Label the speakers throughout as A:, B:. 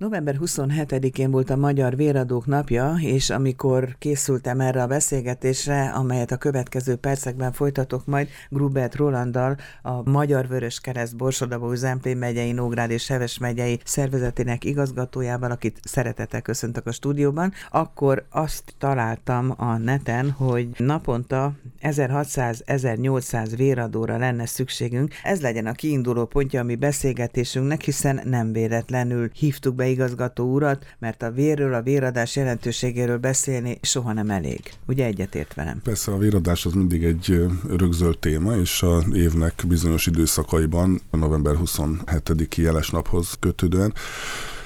A: November 27-én volt a Magyar Véradók napja, és amikor készültem erre a beszélgetésre, amelyet a következő percekben folytatok majd Grubert Rolanddal, a Magyar Vörös Kereszt Borsodabó Zemplén megyei, Nógrád és Heves megyei szervezetének igazgatójával, akit szeretettel köszöntök a stúdióban, akkor azt találtam a neten, hogy naponta 1600-1800 véradóra lenne szükségünk. Ez legyen a kiinduló pontja a mi beszélgetésünknek, hiszen nem véletlenül hívtuk be igazgató urat, mert a vérről, a véradás jelentőségéről beszélni soha nem elég. Ugye egyetért velem?
B: Persze a véradás az mindig egy rögzölt téma, és a évnek bizonyos időszakaiban, a november 27-i jeles naphoz kötődően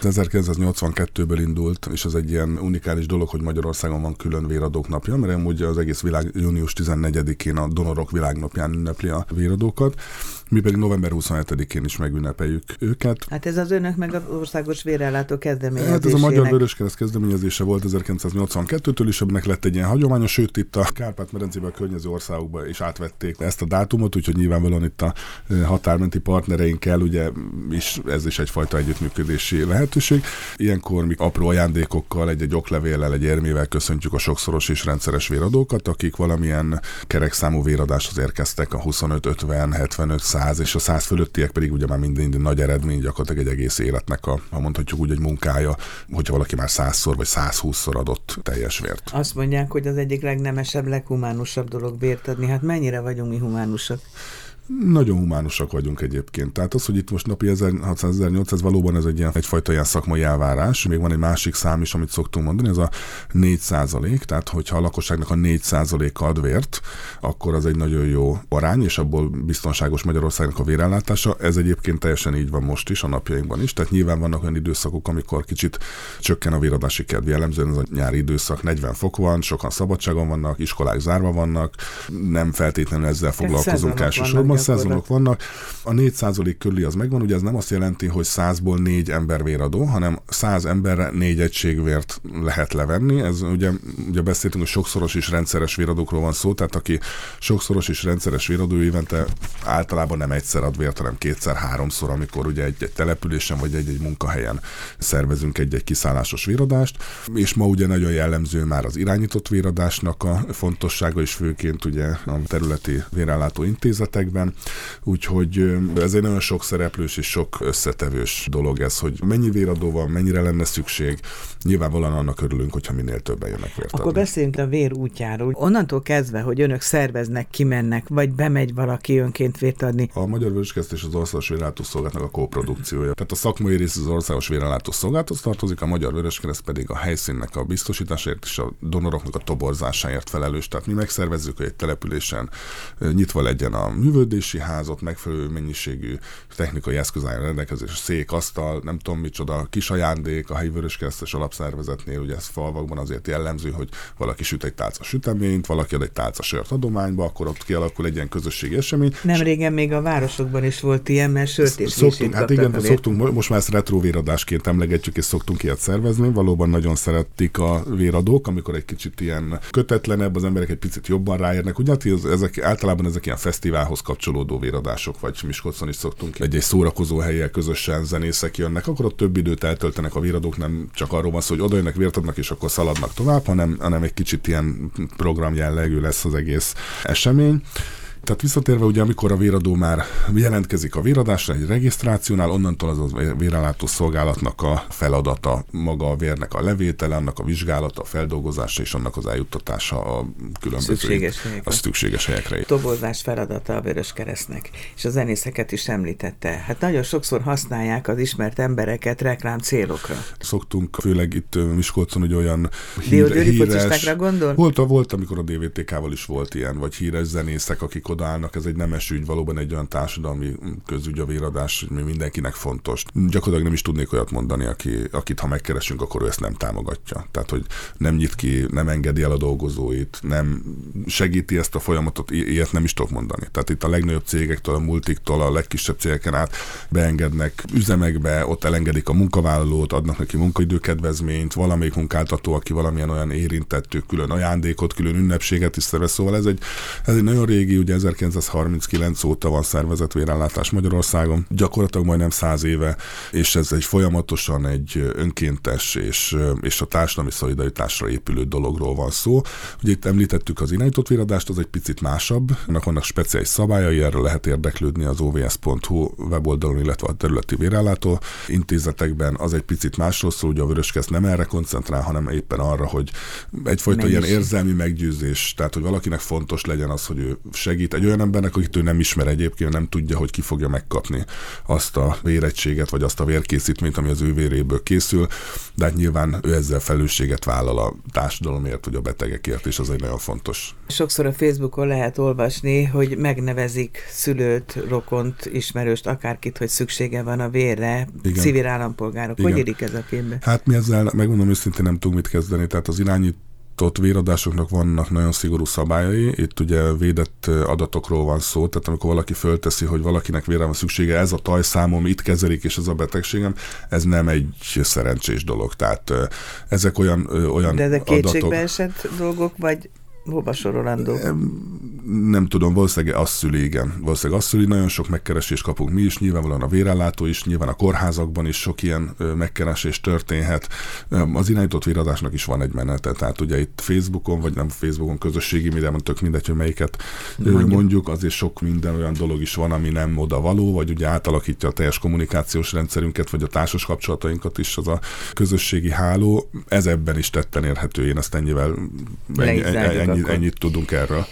B: 1982-ből indult, és az egy ilyen unikális dolog, hogy Magyarországon van külön véradók napja, mert amúgy az egész világ június 14-én a donorok világnapján ünnepli a véradókat. Mi pedig november 27-én is megünnepeljük őket.
A: Hát ez az önök meg az országos vérellátó kezdeményezésének.
B: Hát ez a Magyar Vöröskereszt kezdeményezése volt 1982-től, és ennek lett egy ilyen hagyománya, sőt itt a Kárpát-medencében a környező országokba is átvették ezt a dátumot, úgyhogy nyilvánvalóan itt a határmenti partnereinkkel ugye is ez is egyfajta együttműködési lehetőség. Ilyenkor mi apró ajándékokkal, egy-egy oklevéllel, egy érmével köszöntjük a sokszoros és rendszeres véradókat, akik valamilyen kerekszámú véradáshoz érkeztek a 25, 50, 75, 100 és a 100 fölöttiek pedig ugye már minden, minden nagy eredmény, gyakorlatilag egy egész életnek a, ha mondhatjuk úgy, egy munkája, hogyha valaki már 100-szor vagy 120-szor adott teljes vért.
A: Azt mondják, hogy az egyik legnemesebb, leghumánusabb dolog vért adni. Hát mennyire vagyunk mi humánusak?
B: Nagyon humánusak vagyunk egyébként. Tehát az, hogy itt most napi 1600-1800 valóban ez egy ilyen, egyfajta ilyen szakmai elvárás. Még van egy másik szám is, amit szoktunk mondani, ez a 4 százalék. Tehát, hogyha a lakosságnak a 4 százaléka ad vért, akkor az egy nagyon jó arány, és abból biztonságos Magyarországnak a vérellátása. Ez egyébként teljesen így van most is, a napjainkban is. Tehát nyilván vannak olyan időszakok, amikor kicsit csökken a véradási kedv. Jellemzően ez a nyári időszak 40 fok van, sokan szabadságon vannak, iskolák zárva vannak, nem feltétlenül ezzel foglalkozunk elsősorban valóban szezonok vannak. A 4% körüli az megvan, ugye ez nem azt jelenti, hogy 100-ból 4 ember véradó, hanem 100 emberre 4 egységvért lehet levenni. Ez ugye, ugye beszéltünk, hogy sokszoros és rendszeres véradókról van szó, tehát aki sokszoros és rendszeres véradó évente általában nem egyszer ad vért, hanem kétszer, háromszor, amikor ugye egy, egy településen vagy egy-egy munkahelyen szervezünk egy-egy kiszállásos véradást, és ma ugye nagyon jellemző már az irányított véradásnak a fontossága, és főként ugye a területi vérellátó intézetekben, során. Úgyhogy ez egy nagyon sok szereplős és sok összetevős dolog ez, hogy mennyi véradó van, mennyire lenne szükség. Nyilvánvalóan annak örülünk, hogyha minél többen jönnek vért
A: Akkor beszéljünk a vér útjáról. Onnantól kezdve, hogy önök szerveznek, kimennek, vagy bemegy valaki önként vért adni.
B: A Magyar Vöröskezt és az Országos Vérellátószolgálatnak a kóprodukciója. Tehát a szakmai rész az Országos Vérellátószolgálathoz tartozik, a Magyar Vöröskereszt pedig a helyszínnek a biztosításért és a donoroknak a toborzásáért felelős. Tehát mi megszervezzük, hogy egy településen nyitva legyen a művődés, művelődési házat, megfelelő mennyiségű technikai eszköz álljon rendelkezés, szék, asztal, nem tudom micsoda, kis ajándék a helyi vöröskeresztes alapszervezetnél, ugye ez falvakban azért jellemző, hogy valaki süt egy tálca süteményt, valaki ad egy tálca sört adományba, akkor ott kialakul egy ilyen közösségi esemény.
A: Nem régen még a városokban is volt ilyen, mert sört és szoktunk,
B: Hát igen, szoktunk, most már ezt retrovéradásként emlegetjük, és szoktunk ilyet szervezni. Valóban nagyon szeretik a véradók, amikor egy kicsit ilyen kötetlenebb, az emberek egy picit jobban ráérnek. Ugye hát ezek, általában ezek ilyen fesztiválhoz kapcsolódnak kapcsolódó véradások, vagy Miskolcon is szoktunk egy-egy szórakozó helyek közösen zenészek jönnek, akkor ott több időt eltöltenek a véradók, nem csak arról van szó, hogy oda jönnek, vért adnak, és akkor szaladnak tovább, hanem, hanem egy kicsit ilyen program jellegű lesz az egész esemény. Tehát visszatérve ugye, amikor a véradó már jelentkezik a véradásra egy regisztrációnál, onnantól az a vérellátó szolgálatnak a feladata, maga a vérnek a levétele, annak a vizsgálata, a feldolgozása és annak az eljuttatása a különböző
A: szükséges,
B: a szükséges helyekre.
A: Toborzás feladata a Vörös Keresztnek, és a zenészeket is említette. Hát nagyon sokszor használják az ismert embereket reklám célokra.
B: Szoktunk, főleg itt Miskolcon, hogy olyan
A: hír, híres... gondol?
B: Volt, volt, amikor a DVTK-val is volt ilyen, vagy híres zenészek, akik odaállnak, ez egy nemes ügy, valóban egy olyan társadalmi közügy a véradás, hogy mindenkinek fontos. Gyakorlatilag nem is tudnék olyat mondani, aki, akit ha megkeresünk, akkor ő ezt nem támogatja. Tehát, hogy nem nyit ki, nem engedi el a dolgozóit, nem segíti ezt a folyamatot, ilyet nem is tudok mondani. Tehát itt a legnagyobb cégektől, a multiktól, a legkisebb cégeken át beengednek üzemekbe, ott elengedik a munkavállalót, adnak neki munkaidőkedvezményt, valamelyik munkáltató, aki valamilyen olyan érintettő, külön ajándékot, külön ünnepséget is szervez. Szóval ez egy, ez egy nagyon régi, ugye 1939 óta van szervezett vérellátás Magyarországon, gyakorlatilag majdnem száz éve, és ez egy folyamatosan egy önkéntes és, és a társadalmi szolidaritásra épülő dologról van szó. Ugye itt említettük az irányított véradást, az egy picit másabb, ennek vannak speciális szabályai, erről lehet érdeklődni az ovs.hu weboldalon, illetve a területi vérellátó intézetekben, az egy picit másról szól, ugye a Vöröskeszt nem erre koncentrál, hanem éppen arra, hogy egyfajta Mennyiség. ilyen érzelmi meggyőzés, tehát hogy valakinek fontos legyen az, hogy ő segít egy olyan embernek, akit ő nem ismer egyébként, nem tudja, hogy ki fogja megkapni azt a vérettséget, vagy azt a vérkészítményt, ami az ő véréből készül, de hát nyilván ő ezzel felelősséget vállal a társadalomért, vagy a betegekért, és az egy nagyon fontos.
A: Sokszor a Facebookon lehet olvasni, hogy megnevezik szülőt, rokont, ismerőst, akárkit, hogy szüksége van a vérre, Igen. civil állampolgárok. Igen. Hogy érik ez a filmbe?
B: Hát mi ezzel, megmondom őszintén, nem tudunk mit kezdeni. Tehát az irányít ott véradásoknak vannak nagyon szigorú szabályai, itt ugye védett adatokról van szó, tehát amikor valaki fölteszi, hogy valakinek vére van szüksége, ez a tajszámom, itt kezelik, és ez a betegségem, ez nem egy szerencsés dolog. Tehát ezek olyan, olyan
A: De ezek kétségbe esett dolgok, vagy hova sorolandó?
B: Nem tudom, valószínűleg azt szüli, igen. Valószínűleg azt szüli, nagyon sok megkeresést kapunk mi is, nyilvánvalóan a vérellátó is, nyilván a kórházakban is sok ilyen megkeresés történhet. Az irányított véradásnak is van egy menete, tehát ugye itt Facebookon, vagy nem Facebookon, közösségi médiában, tök mindegy, hogy melyiket mondjuk. mondjuk, azért sok minden olyan dolog is van, ami nem oda való, vagy ugye átalakítja a teljes kommunikációs rendszerünket, vagy a társas kapcsolatainkat is az a közösségi háló. Ez ebben is tetten érhető, én ezt ennyivel ennyi, ennyi, ennyi, ennyit tudunk erről.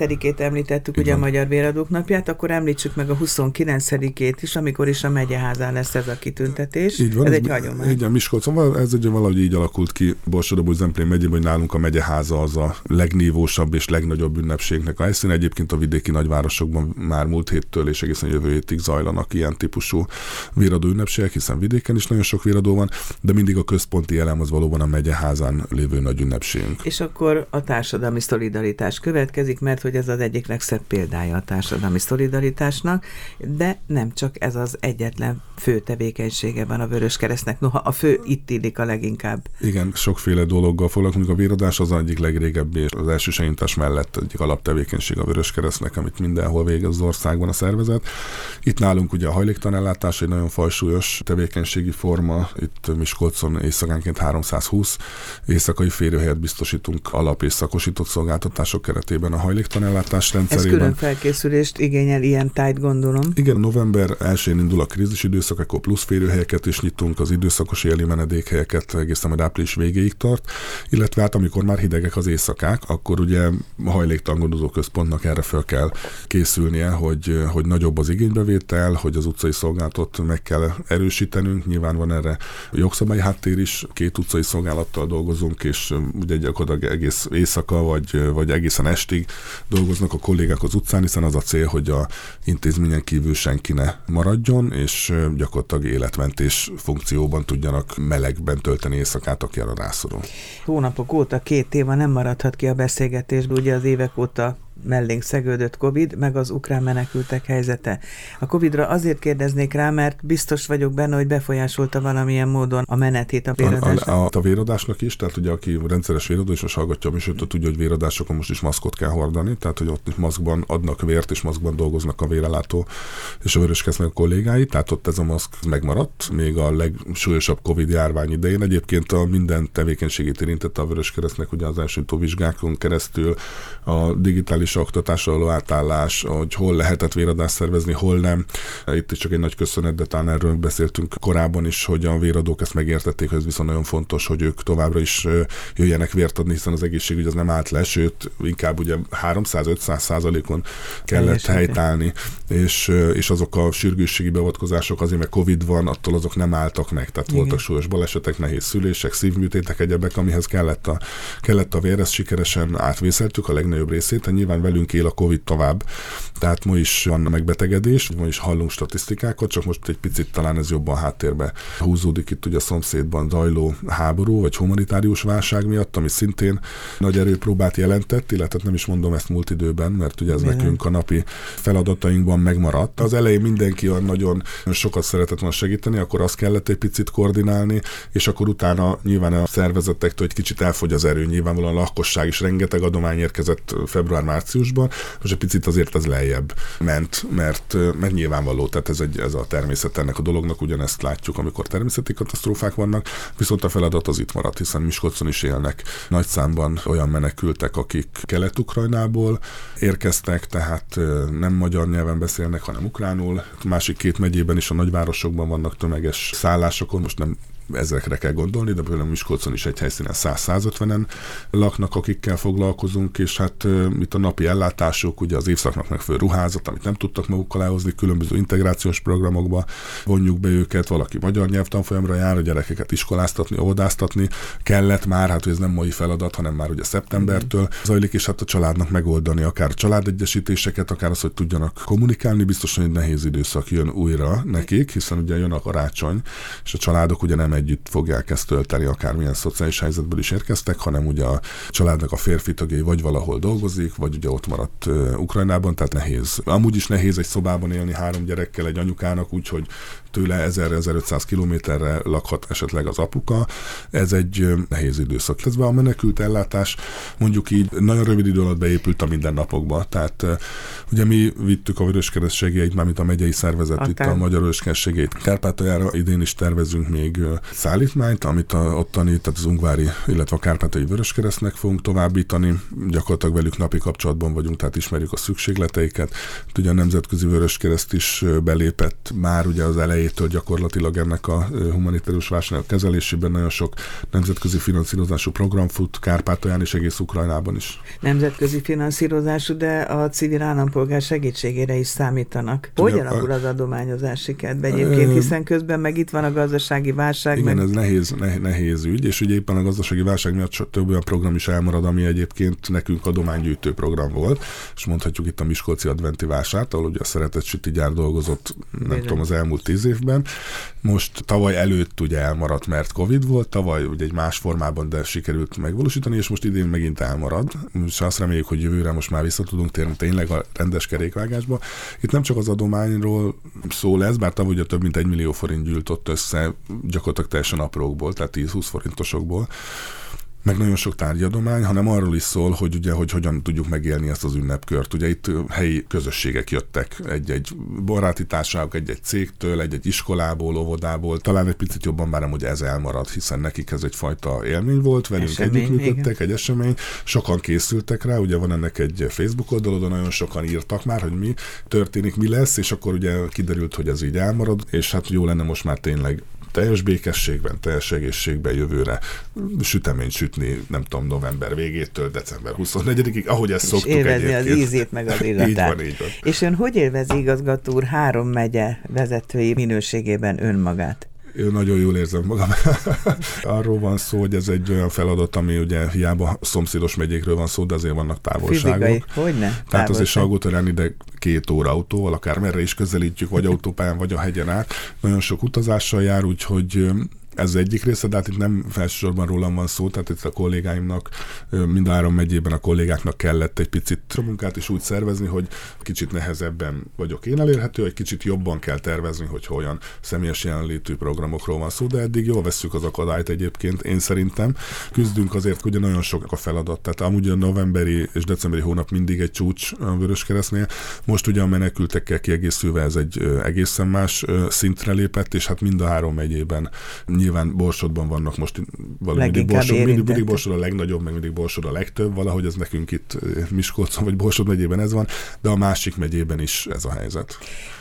A: 27-ét említettük Igen. ugye a Magyar Véradók napját, akkor említsük meg a 29-ét is, amikor is a megyeházán lesz ez a kitüntetés. Így van, ez, ez egy hagyomány.
B: Igen, Miskolcon, ez ugye valahogy így alakult ki Borsodobúj Zemplén megyében, hogy nálunk a megyeháza az a legnívósabb és legnagyobb ünnepségnek a helyszín. Egyébként a vidéki nagyvárosokban már múlt héttől és egészen jövő hétig zajlanak ilyen típusú véradó ünnepségek, hiszen vidéken is nagyon sok véradó van, de mindig a központi elem az valóban a megyeházán lévő nagy ünnepségünk.
A: És akkor a társadalmi szolidaritás következik, mert hogy ez az egyik legszebb példája a társadalmi szolidaritásnak, de nem csak ez az egyetlen fő tevékenysége van a Vörös Keresztnek, noha a fő itt illik a leginkább.
B: Igen, sokféle dologgal foglalkozunk. A véradás az egyik legrégebbi, és az első segítás mellett egyik alaptevékenység a Vörös Keresztnek, amit mindenhol végez az országban a szervezet. Itt nálunk ugye a hajléktalanellátás egy nagyon fajsúlyos tevékenységi forma, itt Miskolcon éjszakánként 320 éjszakai férőhelyet biztosítunk alap és szakosító biztosított szolgáltatások keretében a hajléktalanellátás rendszerében.
A: Ez külön felkészülést igényel ilyen tájt, gondolom.
B: Igen, november 1-én indul a krízis időszak, akkor plusz férőhelyeket is nyitunk, az időszakos éli menedékhelyeket egészen majd április végéig tart, illetve hát amikor már hidegek az éjszakák, akkor ugye a hajléktalan gondozó központnak erre fel kell készülnie, hogy, hogy nagyobb az igénybevétel, hogy az utcai szolgálatot meg kell erősítenünk, nyilván van erre jogszabályi háttér is, két utcai szolgálattal dolgozunk, és ugye gyakorlatilag egész éjszaka vagy, vagy egészen estig dolgoznak a kollégák az utcán, hiszen az a cél, hogy a intézményen kívül senki ne maradjon, és gyakorlatilag életmentés funkcióban tudjanak melegben tölteni éjszakát, aki arra rászorul.
A: Hónapok óta, két téma nem maradhat ki a beszélgetésből, ugye az évek óta mellénk szegődött Covid, meg az ukrán menekültek helyzete. A Covidra azért kérdeznék rá, mert biztos vagyok benne, hogy befolyásolta valamilyen módon a menetét a véradásnak.
B: A, a, a véradásnak is, tehát ugye aki rendszeres véradó, és hallgatja a műsort, tudja, hogy véradásokon most is maszkot kell hordani, tehát hogy ott maszkban adnak vért, és maszkban dolgoznak a vérelátó és a vöröskesznek kollégái, tehát ott ez a maszk megmaradt, még a legsúlyosabb Covid járvány idején. Egyébként a minden tevékenységét érintette a Vöröskeresztnek, ugye az első vizsgákon keresztül a digitális és oktatásra való átállás, hogy hol lehetett véradást szervezni, hol nem. Itt is csak egy nagy köszönet, de talán erről beszéltünk korábban is, hogy a véradók ezt megértették, hogy ez viszont nagyon fontos, hogy ők továbbra is jöjjenek vért adni, hiszen az egészségügy az nem állt le, sőt, inkább ugye 300-500 százalékon kellett helytállni, és, és azok a sürgősségi beavatkozások azért, mert Covid van, attól azok nem álltak meg. Tehát Igen. voltak súlyos balesetek, nehéz szülések, szívműtétek, egyebek, amihez kellett a, kellett a vér, ezt sikeresen átvészeltük a legnagyobb részét, nyilván nyilván velünk él a Covid tovább, tehát ma is van megbetegedés, ma is hallunk statisztikákat, csak most egy picit talán ez jobban háttérbe húzódik itt ugye a szomszédban zajló háború, vagy humanitárius válság miatt, ami szintén nagy erőpróbát jelentett, illetve nem is mondom ezt múlt időben, mert ugye ez Milyen? nekünk a napi feladatainkban megmaradt. Az elején mindenki olyan nagyon sokat szeretett volna segíteni, akkor azt kellett egy picit koordinálni, és akkor utána nyilván a szervezetektől egy kicsit elfogy az erő, nyilvánvalóan a lakosság is rengeteg adomány érkezett február-március márciusban, most egy picit azért ez lejjebb ment, mert, mert nyilvánvaló, tehát ez, egy, ez a természet ennek a dolognak, ugyanezt látjuk, amikor természeti katasztrófák vannak, viszont a feladat az itt maradt, hiszen Miskolcon is élnek nagy számban olyan menekültek, akik Kelet-Ukrajnából érkeztek, tehát nem magyar nyelven beszélnek, hanem ukránul. A másik két megyében is a nagyvárosokban vannak tömeges szállásokon, most nem ezekre kell gondolni, de például Miskolcon is egy helyszínen 100-150-en laknak, akikkel foglalkozunk, és hát itt a napi ellátások, ugye az évszaknak megfelelő ruházat, amit nem tudtak magukkal elhozni, különböző integrációs programokba vonjuk be őket, valaki magyar nyelvtanfolyamra jár, a gyerekeket iskoláztatni, óvodáztatni. Kellett már, hát hogy ez nem mai feladat, hanem már ugye szeptembertől zajlik, és hát a családnak megoldani akár családegyesítéseket, akár az, hogy tudjanak kommunikálni, biztosan egy nehéz időszak jön újra nekik, hiszen ugye jön a karácsony, és a családok ugye nem együtt fogják ezt tölteni, akármilyen szociális helyzetből is érkeztek, hanem ugye a családnak a férfi tagjai vagy valahol dolgozik, vagy ugye ott maradt Ukrajnában, tehát nehéz. Amúgy is nehéz egy szobában élni három gyerekkel egy anyukának, úgyhogy tőle 1000-1500 kilométerre lakhat esetleg az apuka. Ez egy nehéz időszak. Ez a menekült ellátás mondjuk így nagyon rövid idő alatt beépült a mindennapokba. Tehát ugye mi vittük a Vöröskereszt segélyeit, mármint a megyei szervezet Akár. itt a Magyar Vöröskereszt segélyt Kárpátaljára. Idén is tervezünk még szállítmányt, amit a ottani, tehát az Ungvári, illetve a Kárpátai Vöröskeresztnek fogunk továbbítani. Gyakorlatilag velük napi kapcsolatban vagyunk, tehát ismerjük a szükségleteiket. Ugye a Nemzetközi Vöröskereszt is belépett már ugye az elején elejétől gyakorlatilag ennek a humanitárius válságnak kezelésében nagyon sok nemzetközi finanszírozású program fut Kárpátalján és egész Ukrajnában is.
A: Nemzetközi finanszírozású, de a civil állampolgár segítségére is számítanak. Hogy alakul az adományozási kedve egyébként, hiszen közben meg itt van a gazdasági válság.
B: Igen,
A: meg...
B: ez nehéz, nehéz ügy, és ugye éppen a gazdasági válság miatt több olyan program is elmarad, ami egyébként nekünk adománygyűjtő program volt, és mondhatjuk itt a Miskolci Adventi vásárt, ahol ugye a Szeretett Süti gyár dolgozott, nem Bizony. tudom, az elmúlt tíz évben. Most tavaly előtt ugye elmaradt, mert Covid volt, tavaly ugye egy más formában, de sikerült megvalósítani, és most idén megint elmarad. És azt reméljük, hogy jövőre most már vissza tudunk térni tényleg a rendes kerékvágásba. Itt nem csak az adományról szó lesz, bár tavaly ugye több mint egy millió forint gyűlt ott össze, gyakorlatilag teljesen aprókból, tehát 10-20 forintosokból meg nagyon sok tárgyadomány, hanem arról is szól, hogy ugye, hogy hogyan tudjuk megélni ezt az ünnepkört. Ugye itt helyi közösségek jöttek, egy-egy baráti társaságok, egy-egy cégtől, egy-egy iskolából, óvodából, talán egy picit jobban már nem, hogy ez elmarad, hiszen nekik ez egyfajta élmény volt, velünk együttműködtek, egy esemény, sokan készültek rá, ugye van ennek egy Facebook oldalon, nagyon sokan írtak már, hogy mi történik, mi lesz, és akkor ugye kiderült, hogy ez így elmarad, és hát jó lenne most már tényleg teljes békességben, teljes egészségben jövőre süteményt sütni, nem tudom, november végétől december 24-ig, ahogy ezt és szoktuk
A: élvezni egyébként. az ízét, meg az illatát. így van, így van. És ön hogy élvezi igazgató úr három megye vezetői minőségében önmagát?
B: Én nagyon jól érzem magam. Arról van szó, hogy ez egy olyan feladat, ami ugye hiába szomszédos megyékről van szó, de azért vannak távolságok. Fizikai,
A: hogyne?
B: Tehát azért Salgóterán ide két óra autóval, akár merre is közelítjük, vagy autópályán, vagy a hegyen át. Nagyon sok utazással jár, úgyhogy ez egyik része, de hát itt nem felsősorban rólam van szó, tehát itt a kollégáimnak, mind a három megyében a kollégáknak kellett egy picit a munkát is úgy szervezni, hogy kicsit nehezebben vagyok én elérhető, egy kicsit jobban kell tervezni, hogy olyan személyes jelenlétű programokról van szó, de eddig jól vesszük az akadályt egyébként, én szerintem. Küzdünk azért, hogy nagyon sok a feladat, tehát amúgy a novemberi és decemberi hónap mindig egy csúcs a Vöröskeresztnél, most ugye a menekültekkel kiegészülve ez egy egészen más szintre lépett, és hát mind a három megyében nyilván Borsodban vannak most valami mindig Borsod, mindig, mindig Borsod a legnagyobb, meg mindig Borsod a legtöbb, valahogy ez nekünk itt eh, Miskolcon vagy Borsod megyében ez van, de a másik megyében is ez a helyzet.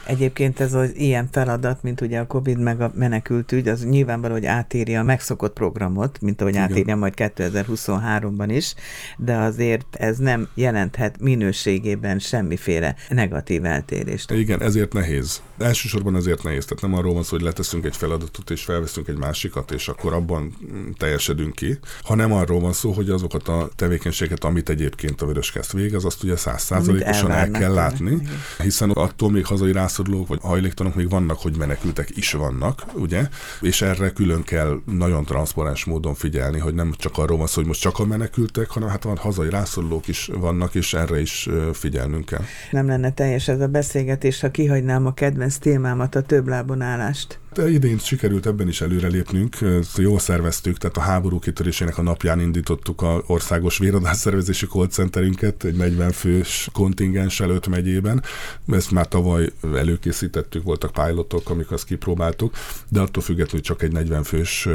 A: Egyébként ez az ilyen feladat, mint ugye a Covid meg a menekültügy, az nyilvánvaló, hogy átírja a megszokott programot, mint ahogy Igen. átírja majd 2023-ban is, de azért ez nem jelenthet minőségében semmiféle negatív eltérést.
B: Igen, ezért nehéz. Elsősorban ezért nehéz. Tehát nem arról van szó, hogy leteszünk egy feladatot és felveszünk egy másikat, és akkor abban teljesedünk ki, hanem arról van szó, hogy azokat a tevékenységeket, amit egyébként a Vöröskeszt végez, azt ugye százszázalékosan el kell látni, Igen. hiszen attól még hazai rászorulók vagy hajléktalanok még vannak, hogy menekültek is vannak, ugye? És erre külön kell nagyon transzparens módon figyelni, hogy nem csak arról van szó, hogy most csak a menekültek, hanem hát van hazai rászorulók is vannak, és erre is figyelnünk kell.
A: Nem lenne teljes ez a beszélgetés, ha kihagynám a kedvenc témámat, a többlábon állást.
B: De idén sikerült ebben is előrelépnünk, jól szerveztük, tehát a háború kitörésének a napján indítottuk a országos véradásszervezési call centerünket, egy 40 fős kontingens előtt megyében. Ezt már tavaly előkészítettük, voltak pilotok, amikor azt kipróbáltuk, de attól függetlenül csak egy 40 fős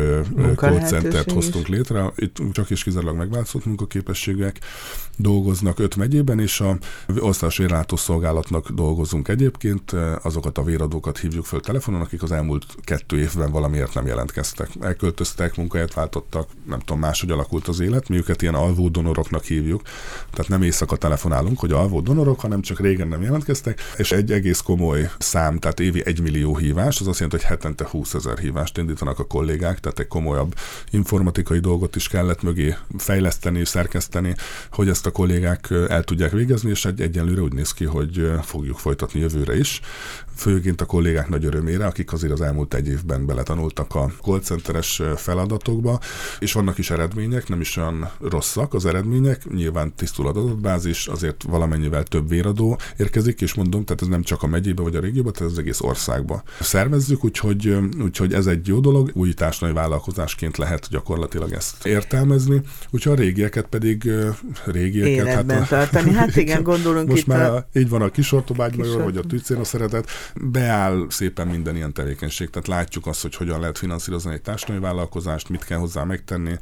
B: call centert hoztunk létre. Itt csak is kizárólag megváltozott munkaképességek dolgoznak öt megyében, és a országos szolgálatnak dolgozunk egyébként. Azokat a véradókat hívjuk föl telefonon, akik az elmúlt kettő évben valamiért nem jelentkeztek. Elköltöztek, munkahelyet váltottak, nem tudom, máshogy alakult az élet. Mi őket ilyen alvó donoroknak hívjuk. Tehát nem éjszaka telefonálunk, hogy alvó donorok, hanem csak régen nem jelentkeztek, és egy egész komoly szám, tehát évi egy millió hívás, az azt jelenti, hogy hetente 20 ezer hívást indítanak a kollégák, tehát egy komolyabb informatikai dolgot is kellett mögé fejleszteni, szerkeszteni, hogy ezt a kollégák el tudják végezni, és egy egyenlőre úgy néz ki, hogy fogjuk folytatni jövőre is főként a kollégák nagy örömére, akik azért az elmúlt egy évben beletanultak a call centeres feladatokba, és vannak is eredmények, nem is olyan rosszak az eredmények, nyilván tisztul adatbázis, azért valamennyivel több véradó érkezik, és mondom, tehát ez nem csak a megyébe vagy a régióba, tehát az egész országba szervezzük, úgyhogy, úgyhogy ez egy jó dolog, új társadalmi vállalkozásként lehet gyakorlatilag ezt értelmezni, úgyhogy a régieket pedig régieket.
A: Hát Életben hát a, tartani, hát igen, gondolunk
B: most
A: itt
B: már a... így van a kisortobágymajor, vagy a tűzcéna szeretet, beáll szépen minden ilyen tevékenység, tehát látjuk azt, hogy hogyan lehet finanszírozni egy társadalmi vállalkozást, mit kell hozzá megtenni.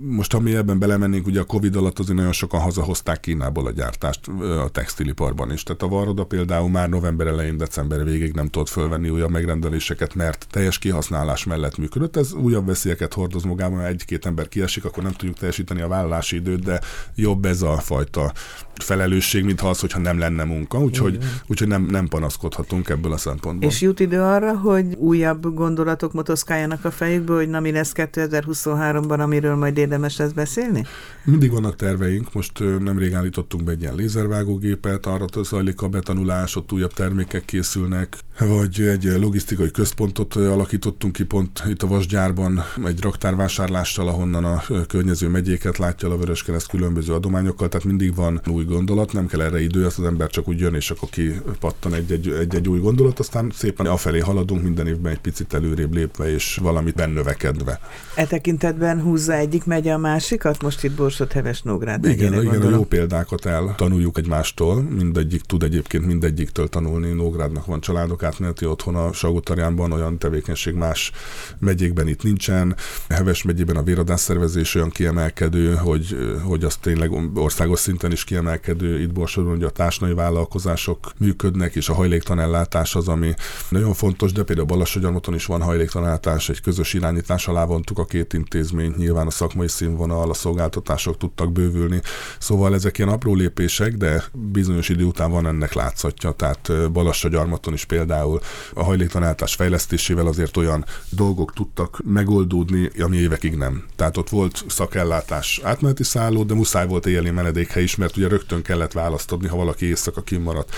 B: Most, ha mi ebben belemennénk, ugye a Covid alatt azért nagyon sokan hazahozták Kínából a gyártást a textiliparban is. Tehát a Varroda például már november elején, december végig nem tudott fölvenni újabb megrendeléseket, mert teljes kihasználás mellett működött. Ez újabb veszélyeket hordoz magában, ha egy-két ember kiesik, akkor nem tudjuk teljesíteni a vállalási időt, de jobb ez a fajta felelősség, mint az, hogyha nem lenne munka, úgyhogy, úgyhogy nem, nem panaszkodhatunk ebből a szempontból.
A: És jut idő arra, hogy újabb gondolatok motoszkáljanak a fejükbe, hogy na mi lesz 2023-ban, amiről majd érdemes lesz beszélni?
B: Mindig vannak terveink, most nemrég állítottunk be egy ilyen lézervágógépet, arra zajlik a betanulás, ott újabb termékek készülnek, vagy egy logisztikai központot alakítottunk ki pont itt a Vasgyárban, egy raktárvásárlással, ahonnan a környező megyéket látja a Vöröskereszt különböző adományokkal, tehát mindig van új gondolat, nem kell erre idő, az, az ember csak úgy jön, és akkor kipattan egy-egy, egy-egy új gondolat, aztán szépen afelé haladunk minden évben egy picit előrébb lépve, és valamit bennövekedve.
A: E tekintetben húzza egyik megye a másikat? Most itt Borsod Heves Nógrád
B: Igen, igen gondolom. a jó példákat el tanuljuk egymástól, mindegyik tud egyébként mindegyiktől tanulni. Nógrádnak van családok átmeneti otthon a Sagutarjánban, olyan tevékenység más megyékben itt nincsen. Heves megyében a véradás szervezés olyan kiemelkedő, hogy, hogy az tényleg országos szinten is kiemelkedő. Itt Borsodon hogy a társnai vállalkozások működnek, és a hajléktanellátás az, ami nagyon fontos, de például Balassagyarmaton is van hajléktanellátás, egy közös irányítás alá vontuk a két intézményt, nyilván a szakmai színvonal, a szolgáltatások tudtak bővülni. Szóval ezek ilyen apró lépések, de bizonyos idő után van ennek látszatja. Tehát Balassagyarmaton is például a hajléktanellátás fejlesztésével azért olyan dolgok tudtak megoldódni, ami évekig nem. Tehát ott volt szakellátás átmeneti szálló, de muszáj volt éjjeli menedékhely is, mert ugye rögtön kellett választani, ha valaki éjszaka kimaradt.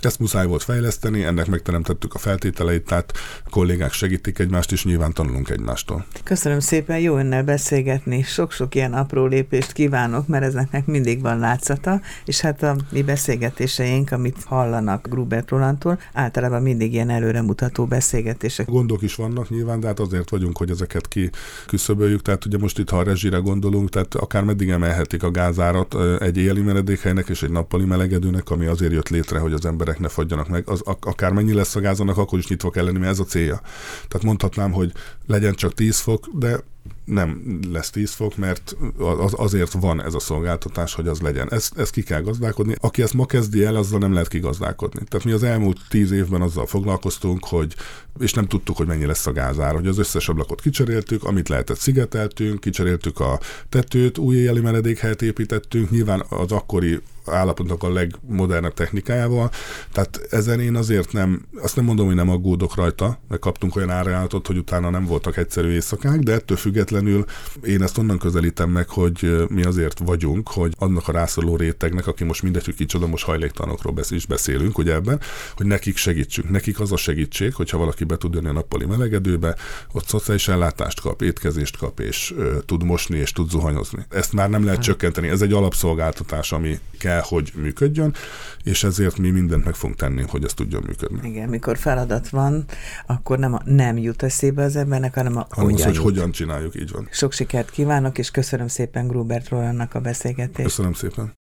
B: Ezt muszáj volt fejleszteni, ennek megteremtettük a feltételeit, tehát kollégák segítik egymást, és nyilván tanulunk egymástól.
A: Köszönöm szépen, jó önnel beszélgetni. Sok-sok ilyen apró lépést kívánok, mert ezeknek mindig van látszata, és hát a mi beszélgetéseink, amit hallanak Grubert Rolandtól, általában mindig ilyen előremutató beszélgetések.
B: Gondok is vannak nyilván, de hát azért vagyunk, hogy ezeket kiküszöböljük. Tehát ugye most itt, ha a rezsire gondolunk, tehát akár meddig emelhetik a gázárat egy éjjeli menedékhelynek és egy nappali melegedőnek, ami azért jött létre, hogy az emberek emberek ne fagyjanak meg, az akár mennyi lesz a gáz, annak akkor is nyitva kell lenni, mert ez a célja. Tehát mondhatnám, hogy legyen csak 10 fok, de nem lesz 10 fok, mert az, azért van ez a szolgáltatás, hogy az legyen. Ezt, ezt ki kell gazdálkodni. Aki ezt ma kezdi el, azzal nem lehet kigazdálkodni. Tehát mi az elmúlt 10 évben azzal foglalkoztunk, hogy, és nem tudtuk, hogy mennyi lesz a gázár, hogy az összes ablakot kicseréltük, amit lehetett szigeteltünk, kicseréltük a tetőt, új éjjeli menedékhelyet építettünk, nyilván az akkori állapotnak a legmodernebb technikájával. Tehát ezen én azért nem, azt nem mondom, hogy nem aggódok rajta, mert kaptunk olyan árajánlatot, hogy utána nem voltak egyszerű éjszakák, de ettől függetlenül én ezt onnan közelítem meg, hogy mi azért vagyunk, hogy annak a rászoruló rétegnek, aki most mindegy, hogy kicsoda, most hajléktalanokról is beszélünk, ugye ebben, hogy nekik segítsünk. Nekik az a segítség, hogyha valaki be tud jönni a nappali melegedőbe, ott szociális ellátást kap, étkezést kap, és ö, tud mosni, és tud zuhanyozni. Ezt már nem lehet csökkenteni. Ez egy alapszolgáltatás, ami kell, hogy működjön, és ezért mi mindent meg fogunk tenni, hogy ez tudjon működni.
A: Igen, mikor feladat van, akkor nem, a, nem jut eszébe az embernek, hanem a
B: hanem
A: hogyan
B: az, hogy
A: jut.
B: hogyan csináljuk, így van.
A: Sok sikert kívánok, és köszönöm szépen Grubert Rolandnak a beszélgetést.
B: Köszönöm szépen.